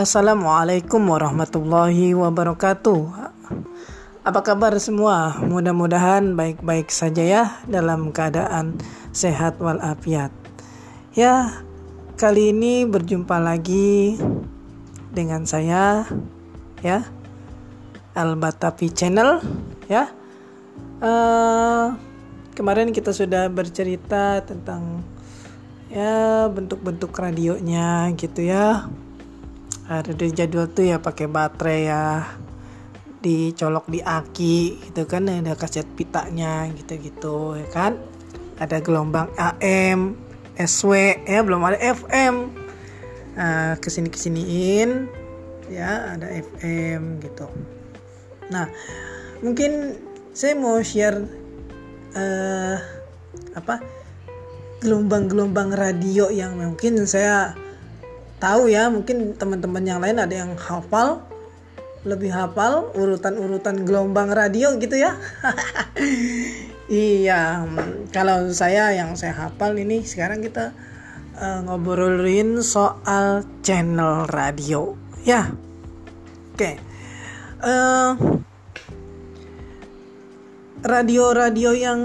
Assalamualaikum warahmatullahi wabarakatuh. Apa kabar semua? Mudah-mudahan baik-baik saja ya dalam keadaan sehat walafiat. Ya, kali ini berjumpa lagi dengan saya ya Albatapi Channel ya. Uh, kemarin kita sudah bercerita tentang ya bentuk-bentuk radionya gitu ya di jadwal tuh ya pakai baterai ya dicolok di aki gitu kan ada kaset pitanya gitu-gitu ya kan? Ada gelombang AM SW ya belum ada FM nah, ke sini kesiniin ya ada FM gitu. Nah mungkin saya mau share uh, apa gelombang-gelombang radio yang mungkin saya tahu ya mungkin teman-teman yang lain ada yang hafal lebih hafal urutan-urutan gelombang radio gitu ya. Iya kalau saya yang saya hafal ini sekarang kita uh, ngobrolin soal channel radio. Ya oke. Okay. uh, eh, radio-radio yang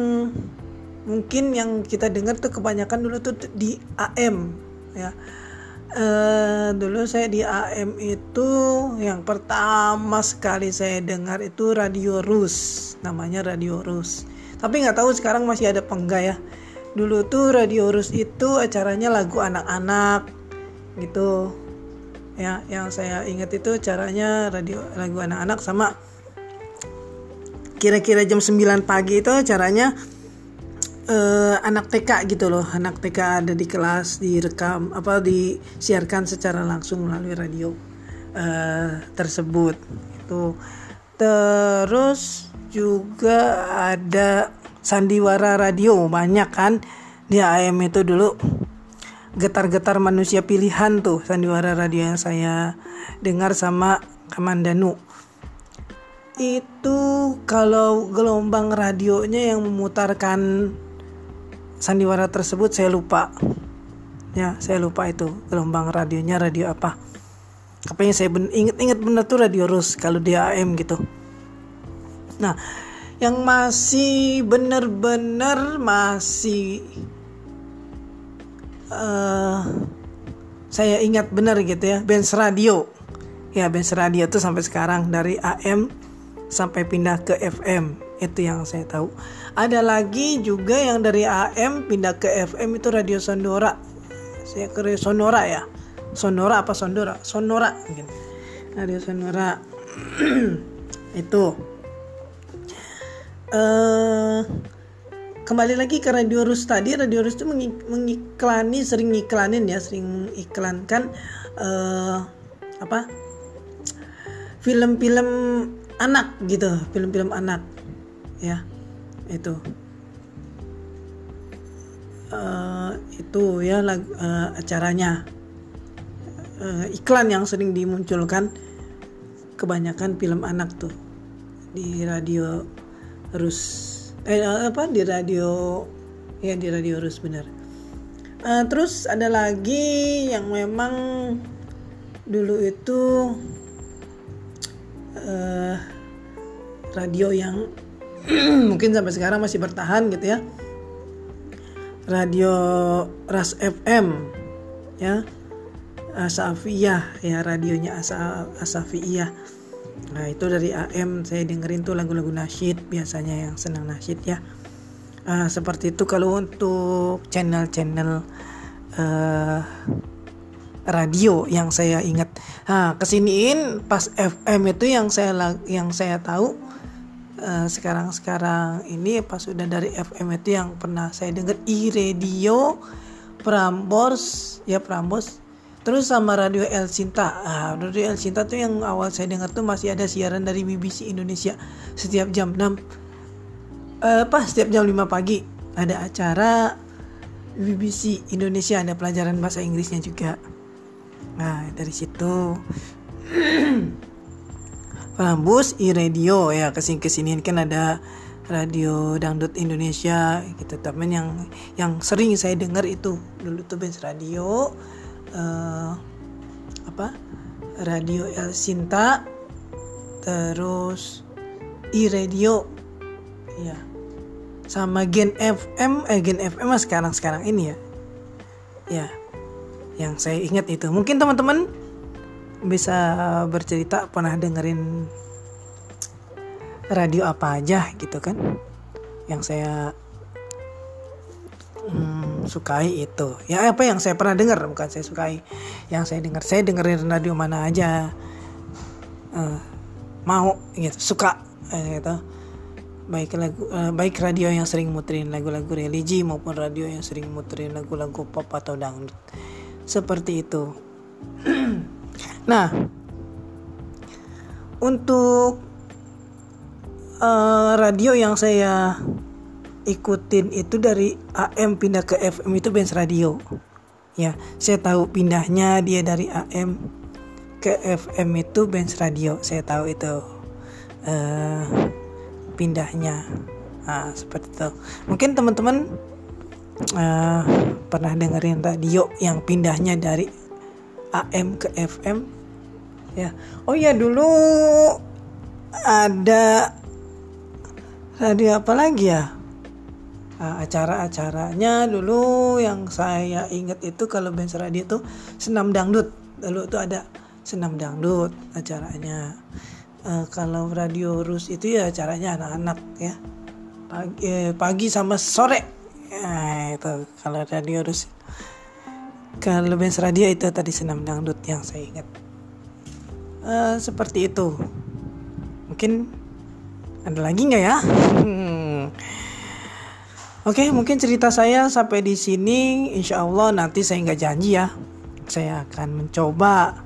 mungkin yang kita dengar tuh kebanyakan dulu tuh di AM ya Uh, dulu saya di AM itu yang pertama sekali saya dengar itu Radio Rus. Namanya Radio Rus. Tapi nggak tahu sekarang masih ada apa ya. Dulu tuh Radio Rus itu acaranya lagu anak-anak gitu. Ya yang saya ingat itu caranya radio lagu anak-anak sama kira-kira jam 9 pagi itu caranya uh, anak TK gitu loh. Anak TK ada di kelas direkam apa disiarkan secara langsung melalui radio uh, tersebut. Itu terus juga ada sandiwara radio banyak kan? Di AM itu dulu. Getar-getar manusia pilihan tuh sandiwara radio yang saya dengar sama Kamandanu. Itu kalau gelombang radionya yang memutarkan sandiwara tersebut saya lupa. Ya saya lupa itu gelombang radionya radio apa. Yang saya inget-inget bener tuh radio Rus kalau di AM gitu. Nah yang masih bener-bener masih uh, saya ingat bener gitu ya Benz Radio. Ya Benz Radio tuh sampai sekarang dari AM sampai pindah ke FM itu yang saya tahu. Ada lagi juga yang dari AM pindah ke FM itu Radio Sonora. Saya ke Sonora ya. Sonora apa Sondora Sonora mungkin. Radio Sonora. Itu. Uh, kembali lagi ke Radio Rus tadi. Radio Rus itu mengiklani sering ngiklanin ya sering iklankan uh, apa? Film-film anak gitu film-film anak ya itu. Uh, itu ya uh, acaranya. Uh, iklan yang sering dimunculkan kebanyakan film anak tuh. Di radio Rus eh apa di radio ya di radio Rus benar. Uh, terus ada lagi yang memang dulu itu uh, radio yang mungkin sampai sekarang masih bertahan gitu ya. Radio Ras FM ya. Asafiyah ya radionya Asa Asafiyah nah itu dari AM saya dengerin tuh lagu-lagu nasyid biasanya yang senang nasyid ya. Uh, seperti itu kalau untuk channel-channel uh, radio yang saya ingat. Nah kesiniin pas FM itu yang saya yang saya tahu sekarang-sekarang ini pas sudah dari FM itu yang pernah saya dengar i-radio Prambors ya Prambors. Terus sama radio El Cinta. Ah, radio El Cinta tuh yang awal saya dengar tuh masih ada siaran dari BBC Indonesia setiap jam 6 uh, eh, pas setiap jam 5 pagi. Ada acara BBC Indonesia ada pelajaran bahasa Inggrisnya juga. Nah dari situ Rambus i-radio. Ya ke sini ke sini kan ada radio dangdut Indonesia. Gitu teman yang yang sering saya dengar itu. Dulu tuh Benz Radio uh, apa? Radio El Sinta terus i radio ya sama Gen FM eh Gen FM sekarang sekarang ini ya. Ya yang saya ingat itu. Mungkin teman-teman bisa bercerita pernah dengerin radio apa aja gitu kan? Yang saya hmm, sukai itu. Ya apa yang saya pernah dengar bukan saya sukai. Yang saya dengar saya dengerin radio mana aja. Uh, mau gitu suka eh, gitu. Baik lagu uh, baik radio yang sering muterin lagu-lagu religi maupun radio yang sering muterin lagu-lagu pop atau dangdut. Seperti itu nah untuk uh, radio yang saya ikutin itu dari AM pindah ke FM itu Benz Radio. Ya saya tahu pindahnya dia dari AM ke FM itu Benz Radio saya tahu itu uh, pindahnya. Nah, seperti itu. Mungkin teman-teman uh, pernah dengerin radio yang pindahnya dari AM ke FM ya. Oh ya dulu ada radio apa lagi ya? Uh, acara-acaranya dulu yang saya ingat itu kalau Benz Radio itu senam dangdut. Dulu itu ada senam dangdut acaranya. Uh, kalau radio Rus itu ya acaranya anak-anak ya. Pagi, eh, pagi sama sore. Ya, itu kalau radio Rus kalau Benz Radio itu tadi senam dangdut yang saya ingat uh, seperti itu mungkin ada lagi nggak ya hmm. Oke, mungkin cerita saya sampai di sini. Insya Allah nanti saya nggak janji ya. Saya akan mencoba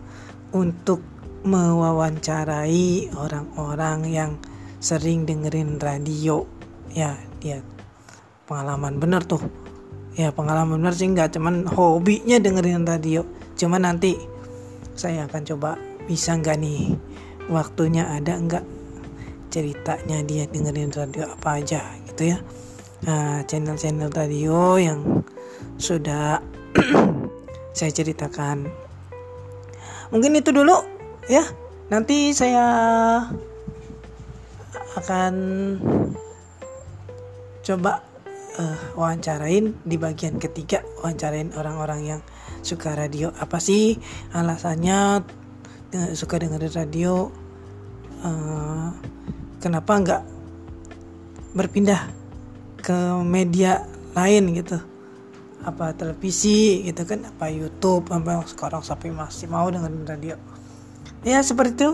untuk mewawancarai orang-orang yang sering dengerin radio. Ya, dia pengalaman bener tuh. Ya, pengalaman bener sih nggak cuman hobinya dengerin radio. Cuma nanti saya akan coba bisa nggak nih waktunya ada nggak ceritanya dia dengerin radio apa aja gitu ya channel channel-channel radio yang sudah saya ceritakan. Mungkin itu dulu ya. Nanti saya akan coba uh, wawancarain di bagian ketiga wawancarain orang-orang yang suka radio. Apa sih alasannya uh, suka dengerin radio? Uh, kenapa nggak berpindah ke media lain gitu? Apa televisi gitu kan apa YouTube apa sekarang sampai masih mau dengan radio. Ya seperti itu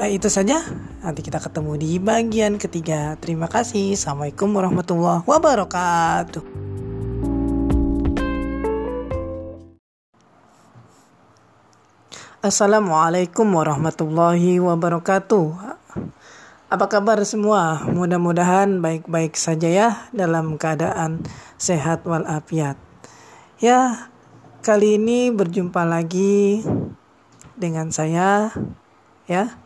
eh, itu saja nanti kita ketemu di bagian ketiga terima kasih assalamualaikum warahmatullahi wabarakatuh Assalamualaikum warahmatullahi wabarakatuh apa kabar semua? Mudah-mudahan baik-baik saja ya dalam keadaan sehat walafiat. Ya, kali ini berjumpa lagi dengan saya ya.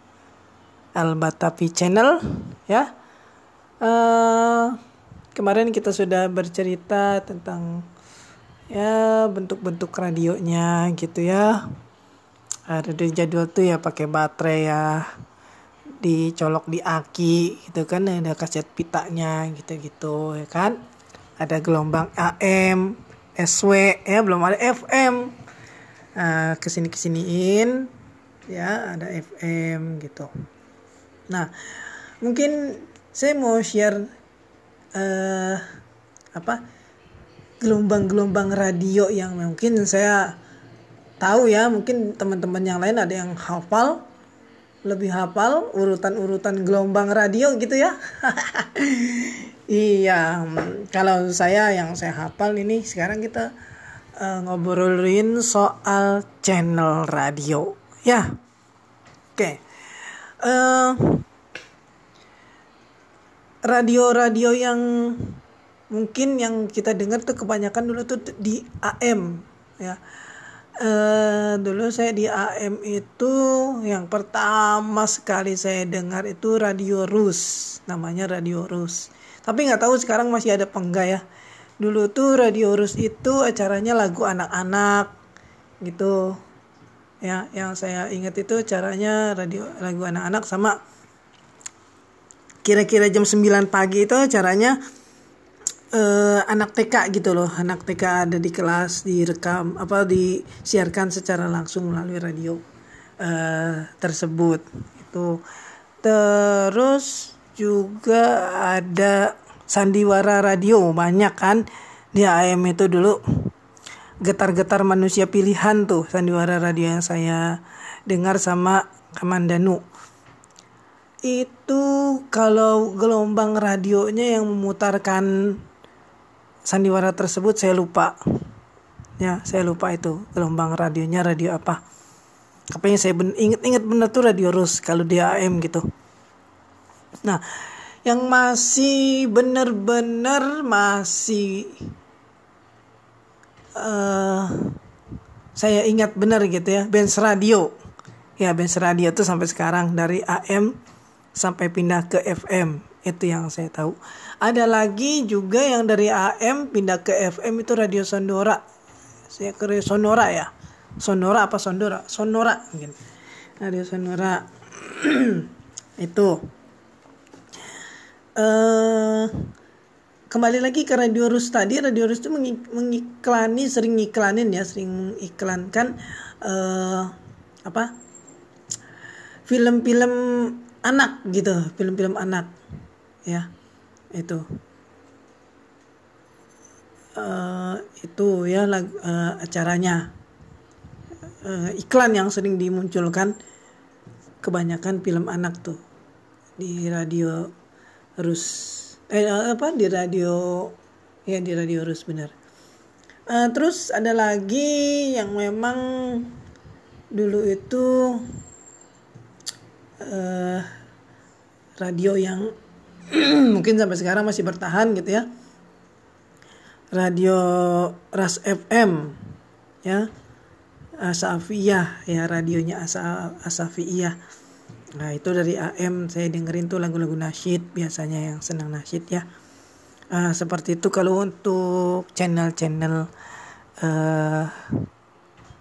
Albatapi Channel ya. Uh, kemarin kita sudah bercerita tentang ya bentuk-bentuk radionya gitu ya. Ada di jadwal tuh ya pakai baterai ya dicolok di aki gitu kan ada kaset pitanya gitu-gitu ya kan ada gelombang AM SW ya belum ada FM nah, ke sini kesiniin ya ada FM gitu nah mungkin saya mau share uh, apa gelombang-gelombang radio yang mungkin saya tahu ya mungkin teman-teman yang lain ada yang hafal lebih hafal urutan-urutan gelombang radio gitu ya. iya, kalau saya yang saya hafal ini sekarang kita uh, ngobrolin soal channel radio. Ya. Oke. Okay. Uh, eh, radio-radio yang mungkin yang kita dengar tuh kebanyakan dulu tuh di AM ya Uh, dulu saya di AM itu yang pertama sekali saya dengar itu Radio Rus, namanya Radio Rus. Tapi nggak tahu sekarang masih ada apa ya. Dulu tuh Radio Rus itu acaranya lagu anak-anak gitu. Ya yang saya ingat itu caranya radio lagu anak-anak sama kira-kira jam 9 pagi itu caranya uh, anak TK gitu loh. Anak TK ada di kelas direkam apa disiarkan secara langsung melalui radio uh, tersebut. Itu. Terus juga ada sandiwara radio banyak kan di AM itu dulu getar-getar manusia pilihan tuh sandiwara radio yang saya dengar sama Kamandanu. Itu kalau gelombang radionya yang memutarkan sandiwara tersebut saya lupa. Ya saya lupa itu gelombang radionya radio apa. Yang saya inget-inget bener tuh radio Rus kalau di AM gitu. Nah yang masih bener-bener masih uh, saya ingat benar gitu ya Benz Radio. Ya Benz Radio itu sampai sekarang dari AM sampai pindah ke FM itu yang saya tahu. Ada lagi juga yang dari AM pindah ke FM itu Radio Sonora. Saya ke Sonora ya. Sonora apa Sondora Sonora mungkin. Radio Sonora. Itu. Eh kembali lagi ke Radio Rus tadi Radio Rus itu mengiklani sering ngiklanin ya sering mengiklankan uh, apa film-film anak gitu film-film anak ya itu. Uh, itu ya uh, acaranya. Uh, iklan yang sering dimunculkan kebanyakan film anak tuh di radio Rus eh apa di radio. Ya di radio Rus benar. Uh, terus ada lagi yang memang dulu itu uh, radio yang mungkin sampai sekarang masih bertahan gitu ya. Radio Ras FM ya. Asafiyah ya radionya Asa Asafiyah Nah itu dari AM saya dengerin tuh lagu-lagu nasyid biasanya yang senang nasyid ya. Uh, seperti itu kalau untuk channel-channel uh,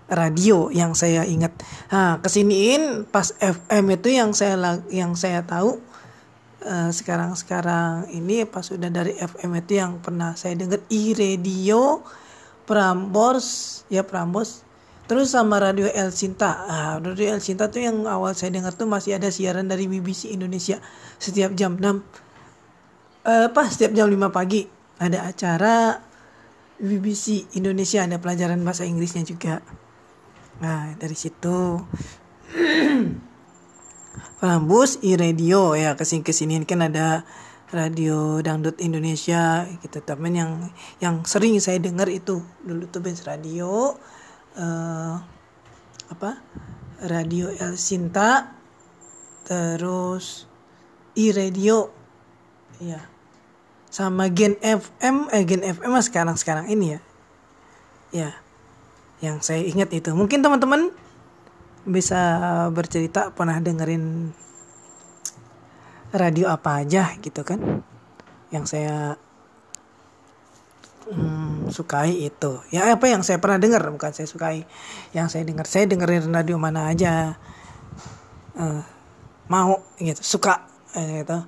radio yang saya ingat. Nah kesiniin pas FM itu yang saya yang saya tahu uh, sekarang-sekarang ini pas sudah dari FM itu yang pernah saya dengar i radio Prambors ya Prambors Terus sama Radio El Sinta. Ah, Radio El Sinta tuh yang awal saya dengar tuh masih ada siaran dari BBC Indonesia setiap jam 6. Eh, pas setiap jam 5 pagi ada acara BBC Indonesia ada pelajaran bahasa Inggrisnya juga. Nah, dari situ Rambus i-radio ya ke sini ke sini kan ada radio dangdut Indonesia gitu teman yang yang sering saya dengar itu dulu tuh Benz Radio uh, apa radio El Sinta terus i radio ya sama Gen FM eh Gen FM sekarang sekarang ini ya. Ya yang saya ingat itu. Mungkin teman-teman bisa bercerita pernah dengerin radio apa aja gitu kan yang saya hmm, sukai itu. Ya apa yang saya pernah dengar bukan saya sukai. Yang saya dengar saya dengerin radio mana aja. Uh, mau gitu. Suka uh, gitu.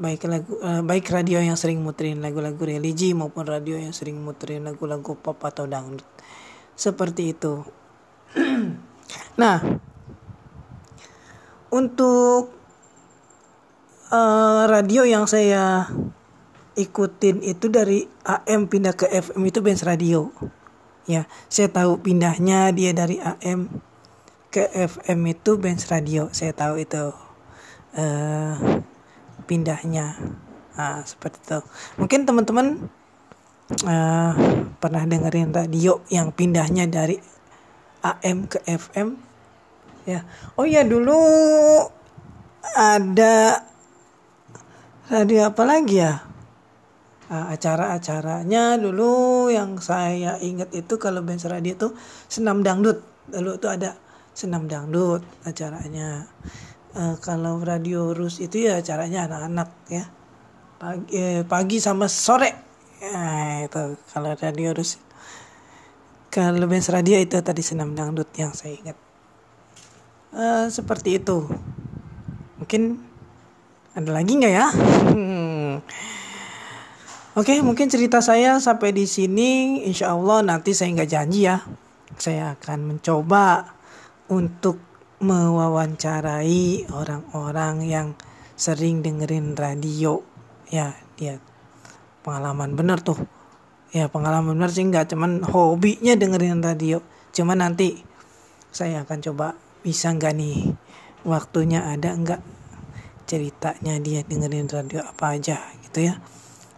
Baik lagu uh, baik radio yang sering muterin lagu-lagu religi maupun radio yang sering muterin lagu-lagu pop atau dangdut. Seperti itu. Nah untuk uh, radio yang saya ikutin itu dari AM pindah ke FM itu Benz Radio. Ya, saya tahu pindahnya dia dari AM ke FM itu Benz Radio. Saya tahu itu uh, pindahnya. Nah, seperti itu. Mungkin teman-teman uh, pernah dengerin radio yang pindahnya dari AM ke FM. Ya. Oh ya dulu ada radio apa lagi ya? Uh, acara-acaranya dulu yang saya ingat itu kalau Benz Radio itu senam dangdut. Dulu itu ada senam dangdut acaranya. Uh, kalau radio Rus itu ya acaranya anak-anak ya. Pagi eh, pagi sama sore. Nah, itu kalau radio Rus. Kalau Benz Radio itu tadi senam dangdut yang saya ingat. Uh, seperti itu. Mungkin ada lagi nggak ya? Hmm. Oke, mungkin cerita saya sampai di sini. Insya Allah nanti saya nggak janji ya. Saya akan mencoba untuk mewawancarai orang-orang yang sering dengerin radio. Ya, dia pengalaman bener tuh. Ya, pengalaman bener sih nggak cuman hobinya dengerin radio. Cuman nanti saya akan coba bisa nggak nih waktunya ada nggak ceritanya dia dengerin radio apa aja gitu ya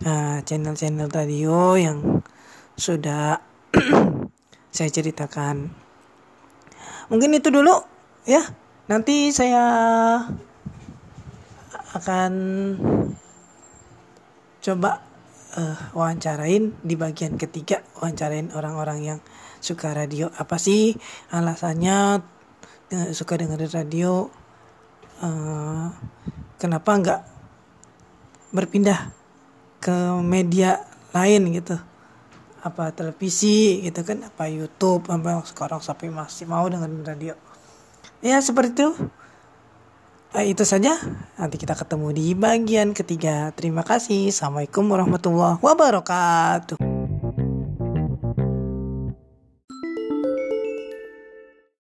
channel channel-channel radio yang sudah saya ceritakan. Mungkin itu dulu ya. Nanti saya akan coba uh, wawancarain di bagian ketiga wawancarain orang-orang yang suka radio apa sih alasannya uh, suka dengerin radio uh, kenapa nggak berpindah ke media lain gitu. Apa televisi gitu kan apa YouTube apa sekarang sampai masih mau dengan radio. Ya seperti itu. Eh, itu saja. Nanti kita ketemu di bagian ketiga. Terima kasih. Assalamualaikum warahmatullahi wabarakatuh